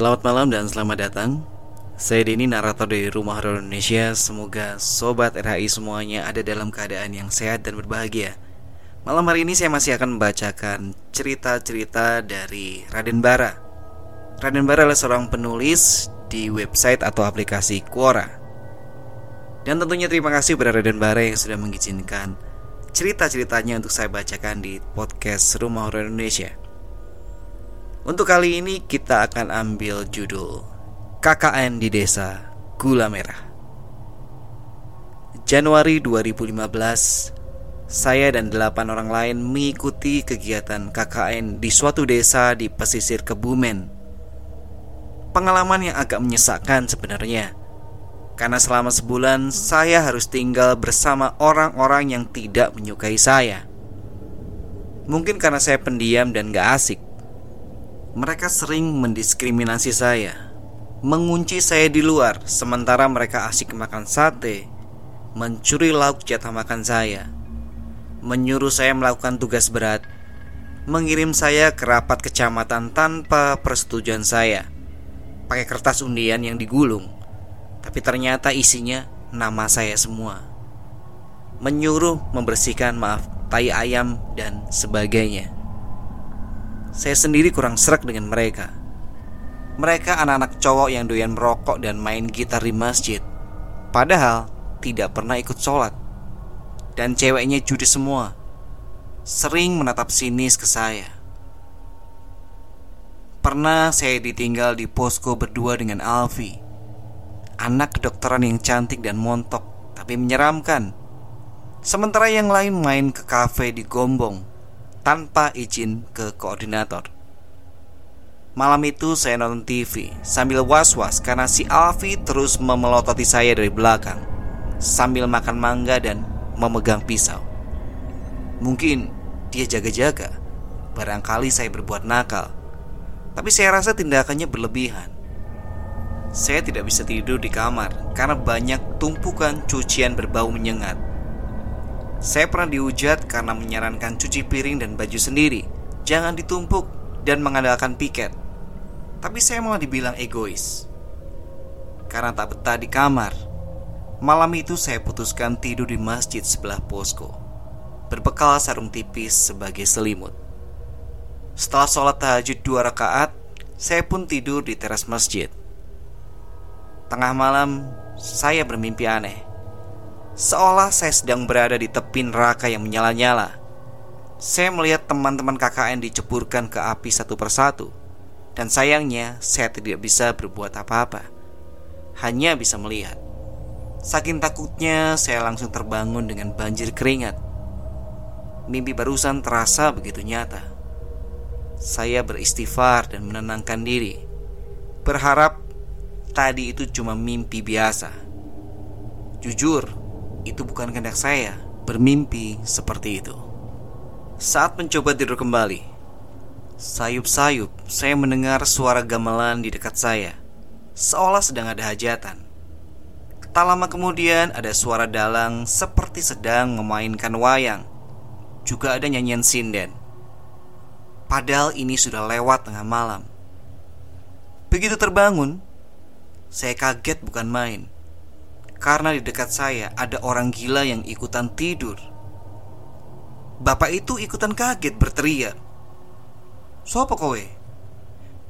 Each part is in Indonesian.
Selamat malam dan selamat datang. Saya Denny, narator dari Rumah Horor Indonesia. Semoga Sobat RHI semuanya ada dalam keadaan yang sehat dan berbahagia. Malam hari ini saya masih akan membacakan cerita-cerita dari Raden Bara. Raden Bara adalah seorang penulis di website atau aplikasi Quora. Dan tentunya terima kasih kepada Raden Bara yang sudah mengizinkan cerita-ceritanya untuk saya bacakan di podcast Rumah Horor Indonesia untuk kali ini kita akan ambil judul KKN di Desa Gula Merah. Januari 2015, saya dan delapan orang lain mengikuti kegiatan KKN di suatu desa di pesisir Kebumen. Pengalaman yang agak menyesakkan sebenarnya. Karena selama sebulan saya harus tinggal bersama orang-orang yang tidak menyukai saya. Mungkin karena saya pendiam dan gak asik mereka sering mendiskriminasi saya, mengunci saya di luar, sementara mereka asik makan sate, mencuri lauk jatah makan saya, menyuruh saya melakukan tugas berat, mengirim saya ke rapat kecamatan tanpa persetujuan saya, pakai kertas undian yang digulung, tapi ternyata isinya nama saya semua, menyuruh membersihkan maaf tai ayam dan sebagainya. Saya sendiri kurang serak dengan mereka. Mereka anak-anak cowok yang doyan merokok dan main gitar di masjid. Padahal tidak pernah ikut sholat. Dan ceweknya judi semua. Sering menatap sinis ke saya. Pernah saya ditinggal di posko berdua dengan Alfi. Anak kedokteran yang cantik dan montok, tapi menyeramkan. Sementara yang lain main ke kafe di Gombong tanpa izin ke koordinator. Malam itu saya nonton TV sambil was-was karena si Alfi terus memelototi saya dari belakang sambil makan mangga dan memegang pisau. Mungkin dia jaga-jaga, barangkali saya berbuat nakal, tapi saya rasa tindakannya berlebihan. Saya tidak bisa tidur di kamar karena banyak tumpukan cucian berbau menyengat saya pernah dihujat karena menyarankan cuci piring dan baju sendiri, jangan ditumpuk dan mengandalkan piket. Tapi saya malah dibilang egois. Karena tak betah di kamar, malam itu saya putuskan tidur di masjid sebelah posko, berbekal sarung tipis sebagai selimut. Setelah sholat tahajud dua rakaat, saya pun tidur di teras masjid. Tengah malam, saya bermimpi aneh Seolah saya sedang berada di tepi neraka yang menyala-nyala. Saya melihat teman-teman KKN diceburkan ke api satu persatu. Dan sayangnya saya tidak bisa berbuat apa-apa. Hanya bisa melihat. Saking takutnya saya langsung terbangun dengan banjir keringat. Mimpi barusan terasa begitu nyata. Saya beristighfar dan menenangkan diri. Berharap tadi itu cuma mimpi biasa. Jujur, itu bukan kehendak saya bermimpi seperti itu. Saat mencoba tidur kembali, sayup-sayup saya mendengar suara gamelan di dekat saya, seolah sedang ada hajatan. Tak lama kemudian ada suara dalang seperti sedang memainkan wayang. Juga ada nyanyian sinden. Padahal ini sudah lewat tengah malam. Begitu terbangun, saya kaget bukan main karena di dekat saya ada orang gila yang ikutan tidur. Bapak itu ikutan kaget berteriak. Sopo kowe?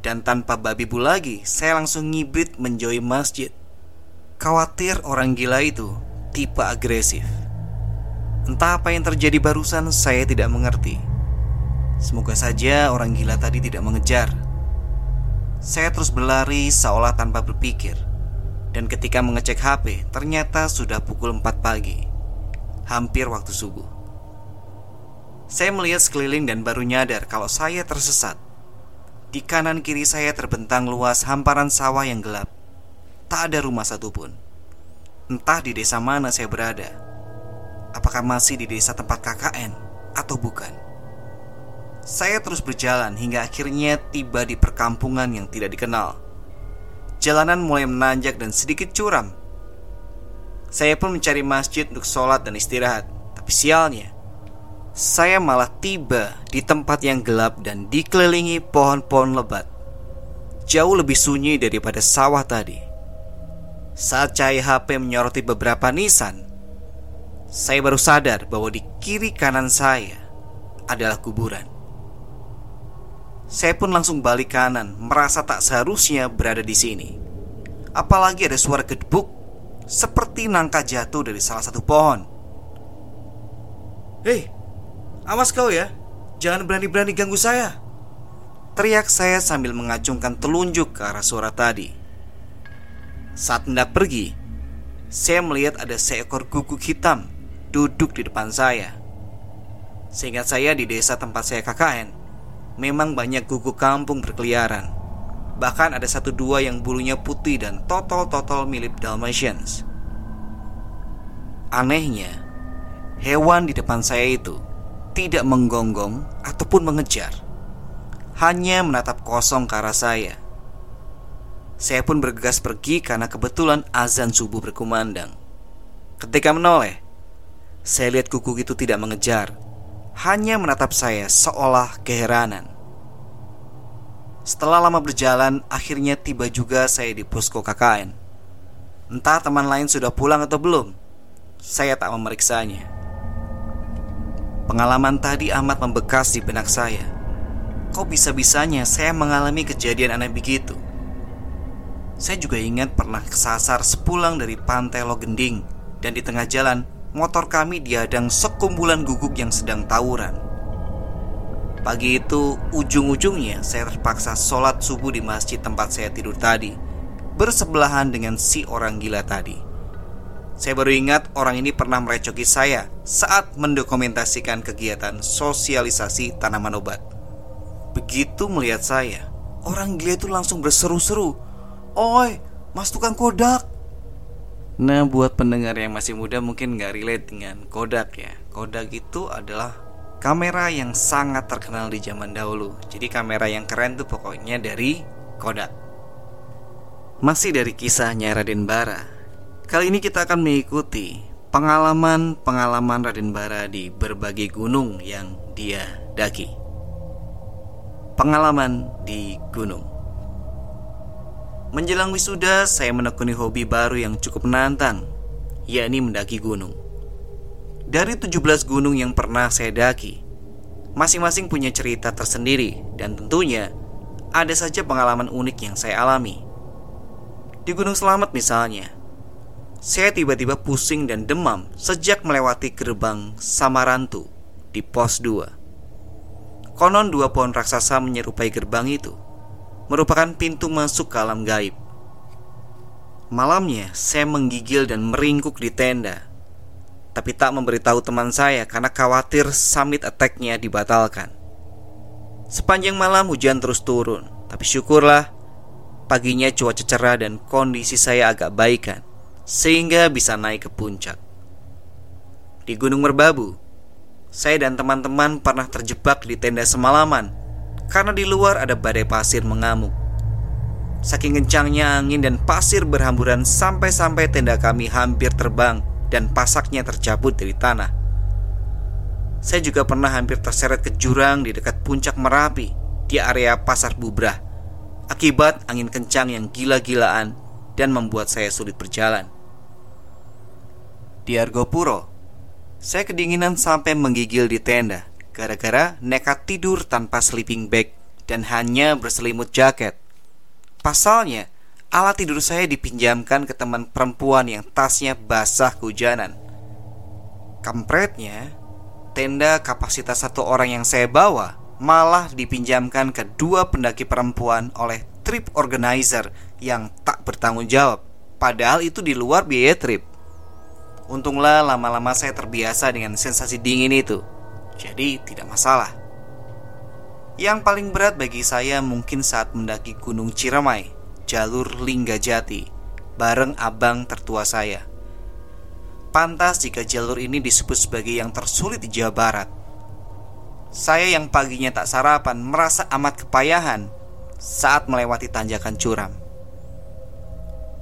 Dan tanpa babi bu lagi, saya langsung ngibrit menjauhi masjid. Khawatir orang gila itu tipe agresif. Entah apa yang terjadi barusan, saya tidak mengerti. Semoga saja orang gila tadi tidak mengejar. Saya terus berlari seolah tanpa berpikir. Dan ketika mengecek HP, ternyata sudah pukul 4 pagi. Hampir waktu subuh. Saya melihat sekeliling dan baru nyadar kalau saya tersesat. Di kanan kiri saya terbentang luas hamparan sawah yang gelap. Tak ada rumah satupun. Entah di desa mana saya berada. Apakah masih di desa tempat KKN atau bukan? Saya terus berjalan hingga akhirnya tiba di perkampungan yang tidak dikenal Jalanan mulai menanjak dan sedikit curam. Saya pun mencari masjid untuk sholat dan istirahat. Tapi sialnya, saya malah tiba di tempat yang gelap dan dikelilingi pohon-pohon lebat. jauh lebih sunyi daripada sawah tadi. Saat cahaya HP menyoroti beberapa nisan, saya baru sadar bahwa di kiri kanan saya adalah kuburan. Saya pun langsung balik kanan, merasa tak seharusnya berada di sini. Apalagi ada suara gedebuk seperti nangka jatuh dari salah satu pohon. Hei, awas kau ya, jangan berani-berani ganggu saya. Teriak saya sambil mengacungkan telunjuk ke arah suara tadi. Saat hendak pergi, saya melihat ada seekor guguk hitam duduk di depan saya. Seingat saya di desa tempat saya KKN, memang banyak guguk kampung berkeliaran. Bahkan ada satu dua yang bulunya putih dan total-total mirip Dalmatians. Anehnya, hewan di depan saya itu tidak menggonggong ataupun mengejar. Hanya menatap kosong ke arah saya. Saya pun bergegas pergi karena kebetulan azan subuh berkumandang. Ketika menoleh, saya lihat kuku itu tidak mengejar, hanya menatap saya seolah keheranan. Setelah lama berjalan, akhirnya tiba juga saya di posko KKN. Entah teman lain sudah pulang atau belum, saya tak memeriksanya. Pengalaman tadi amat membekas di benak saya. Kok bisa-bisanya saya mengalami kejadian aneh begitu? Saya juga ingat pernah kesasar sepulang dari pantai Logending dan di tengah jalan motor kami diadang sekumpulan guguk yang sedang tawuran. Pagi itu, ujung-ujungnya saya terpaksa sholat subuh di masjid tempat saya tidur tadi, bersebelahan dengan si orang gila tadi. Saya baru ingat orang ini pernah merecoki saya saat mendokumentasikan kegiatan sosialisasi tanaman obat. Begitu melihat saya, orang gila itu langsung berseru-seru, "Oi, mas tukang kodak!" Nah, buat pendengar yang masih muda mungkin nggak relate dengan Kodak ya. Kodak itu adalah kamera yang sangat terkenal di zaman dahulu. Jadi kamera yang keren tuh pokoknya dari Kodak. Masih dari kisahnya Raden Bara. Kali ini kita akan mengikuti pengalaman-pengalaman Raden Bara di berbagai gunung yang dia daki. Pengalaman di gunung. Menjelang wisuda, saya menekuni hobi baru yang cukup menantang, yakni mendaki gunung. Dari 17 gunung yang pernah saya daki, masing-masing punya cerita tersendiri dan tentunya ada saja pengalaman unik yang saya alami. Di Gunung Selamat misalnya, saya tiba-tiba pusing dan demam sejak melewati gerbang Samarantu di pos 2. Konon dua pohon raksasa menyerupai gerbang itu merupakan pintu masuk ke alam gaib. Malamnya, saya menggigil dan meringkuk di tenda tapi tak memberitahu teman saya karena khawatir summit attack-nya dibatalkan. Sepanjang malam hujan terus turun, tapi syukurlah paginya cuaca cerah dan kondisi saya agak baikan sehingga bisa naik ke puncak. Di Gunung Merbabu, saya dan teman-teman pernah terjebak di tenda semalaman karena di luar ada badai pasir mengamuk. Saking kencangnya angin dan pasir berhamburan sampai-sampai tenda kami hampir terbang dan pasaknya tercabut dari tanah. Saya juga pernah hampir terseret ke jurang di dekat puncak Merapi di area Pasar Bubrah akibat angin kencang yang gila-gilaan dan membuat saya sulit berjalan. Di Argopuro, saya kedinginan sampai menggigil di tenda gara-gara nekat tidur tanpa sleeping bag dan hanya berselimut jaket. Pasalnya, Alat tidur saya dipinjamkan ke teman perempuan yang tasnya basah kehujanan. Kampretnya, tenda kapasitas satu orang yang saya bawa malah dipinjamkan ke dua pendaki perempuan oleh trip organizer yang tak bertanggung jawab. Padahal itu di luar biaya trip. Untunglah lama-lama saya terbiasa dengan sensasi dingin itu. Jadi tidak masalah. Yang paling berat bagi saya mungkin saat mendaki Gunung Ciremai jalur Linggajati bareng abang tertua saya. Pantas jika jalur ini disebut sebagai yang tersulit di Jawa Barat. Saya yang paginya tak sarapan merasa amat kepayahan saat melewati tanjakan curam.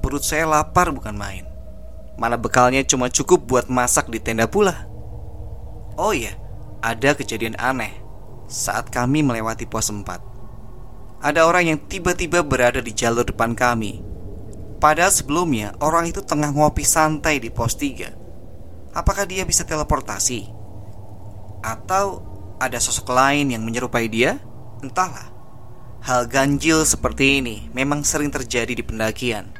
Perut saya lapar bukan main. Mana bekalnya cuma cukup buat masak di tenda pula. Oh iya, ada kejadian aneh saat kami melewati pos 4. ada orang yang tiba-tiba berada di jalur depan kami. Padahal sebelumnya orang itu tengah ngopi santai di pos 3. Apakah dia bisa teleportasi? Atau ada sosok lain yang menyerupai dia? Entahlah. Hal ganjil seperti ini memang sering terjadi di pendakian.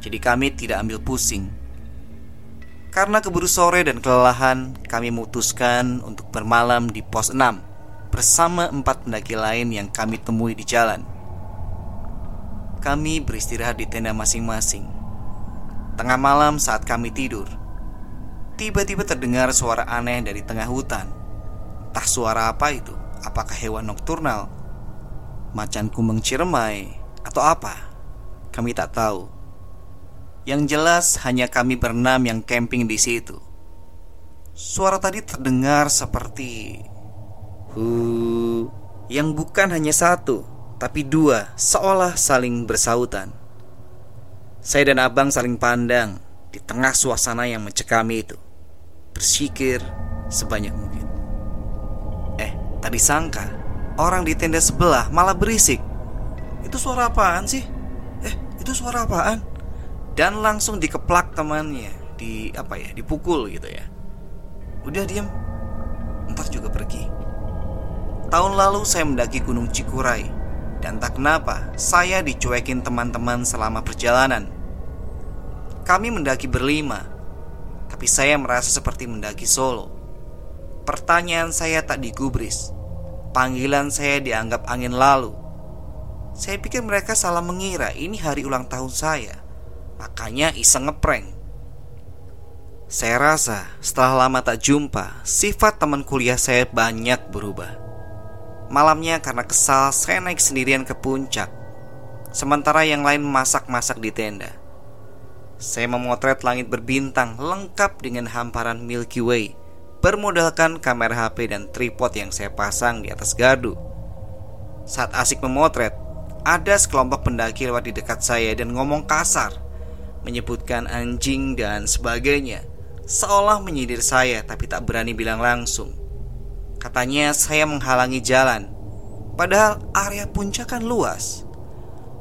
Jadi kami tidak ambil pusing. Karena keburu sore dan kelelahan, kami memutuskan untuk bermalam di pos 6 bersama empat pendaki lain yang kami temui di jalan. Kami beristirahat di tenda masing-masing. Tengah malam saat kami tidur, tiba-tiba terdengar suara aneh dari tengah hutan. Entah suara apa itu, apakah hewan nokturnal, macan kumbang ciremai, atau apa? Kami tak tahu. Yang jelas hanya kami berenam yang camping di situ. Suara tadi terdengar seperti Hu yang bukan hanya satu, tapi dua, seolah saling bersautan. Saya dan abang saling pandang di tengah suasana yang mencekam itu, bersikir sebanyak mungkin. Eh, tadi sangka orang di tenda sebelah malah berisik. Itu suara apaan sih? Eh, itu suara apaan? Dan langsung dikeplak temannya, di apa ya, dipukul gitu ya. Udah diam, entar juga pergi. Tahun lalu saya mendaki Gunung Cikuray. Dan tak kenapa saya dicuekin teman-teman selama perjalanan. Kami mendaki berlima. Tapi saya merasa seperti mendaki solo. Pertanyaan saya tak digubris. Panggilan saya dianggap angin lalu. Saya pikir mereka salah mengira ini hari ulang tahun saya Makanya iseng ngeprank. Saya rasa setelah lama tak jumpa Sifat teman kuliah saya banyak berubah. Malamnya karena kesal saya naik sendirian ke puncak. Sementara yang lain masak-masak di tenda. Saya memotret langit berbintang lengkap dengan hamparan Milky Way Bermodalkan kamera HP dan tripod yang saya pasang di atas gardu Saat asik memotret Ada sekelompok pendaki lewat di dekat saya dan ngomong kasar Menyebutkan anjing dan sebagainya. Seolah menyindir saya tapi tak berani bilang langsung. Katanya saya menghalangi jalan Padahal area puncak kan luas.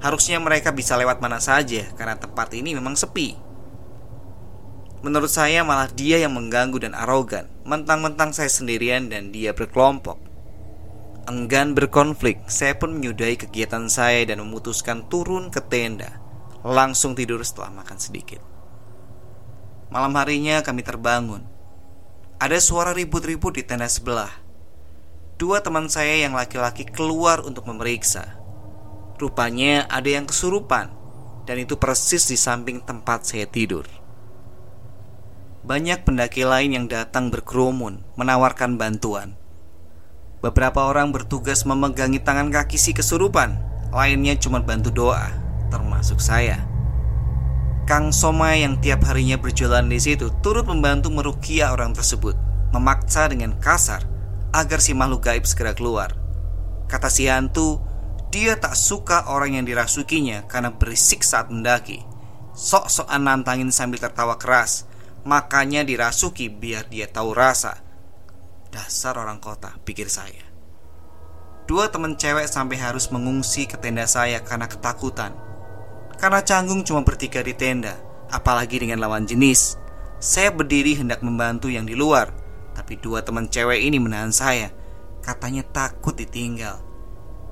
Harusnya mereka bisa lewat mana saja Karena tempat ini memang sepi. Menurut saya malah dia yang mengganggu dan arogan. Mentang-mentang saya sendirian dan dia berkelompok. Enggan berkonflik Saya pun menyudahi kegiatan saya Dan memutuskan turun ke tenda Langsung tidur setelah makan sedikit Malam harinya kami terbangun Ada suara ribut-ribut di tenda sebelah dua teman saya yang laki-laki keluar untuk memeriksa. Rupanya ada yang kesurupan, dan itu persis di samping tempat saya tidur. Banyak pendaki lain yang datang berkerumun, menawarkan bantuan. Beberapa orang bertugas memegangi tangan kaki si kesurupan, lainnya cuma bantu doa, termasuk saya. Kang Soma yang tiap harinya berjualan di situ turut membantu merukia orang tersebut, memaksa dengan kasar agar si makhluk gaib segera keluar. Kata si hantu, dia tak suka orang yang dirasukinya karena berisik saat mendaki. Sok-sokan nantangin sambil tertawa keras, makanya dirasuki biar dia tahu rasa. Dasar orang kota, pikir saya. Dua teman cewek sampai harus mengungsi ke tenda saya karena ketakutan. Karena canggung cuma bertiga di tenda, apalagi dengan lawan jenis. Saya berdiri hendak membantu yang di luar, tapi dua teman cewek ini menahan saya. Katanya takut ditinggal.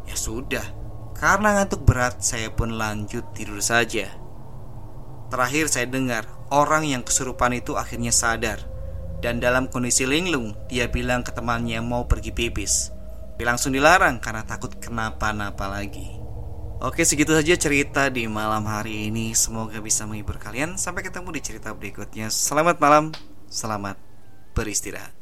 Ya sudah Karena ngantuk berat saya pun lanjut tidur saja. Terakhir saya dengar Orang yang kesurupan itu akhirnya sadar. Dan dalam kondisi linglung Dia bilang ke temannya mau pergi pipis. Langsung dilarang karena takut kenapa-napa lagi Oke segitu saja cerita di malam hari ini. Semoga bisa menghibur kalian. Sampai ketemu di cerita berikutnya. Selamat malam Selamat beristirahat.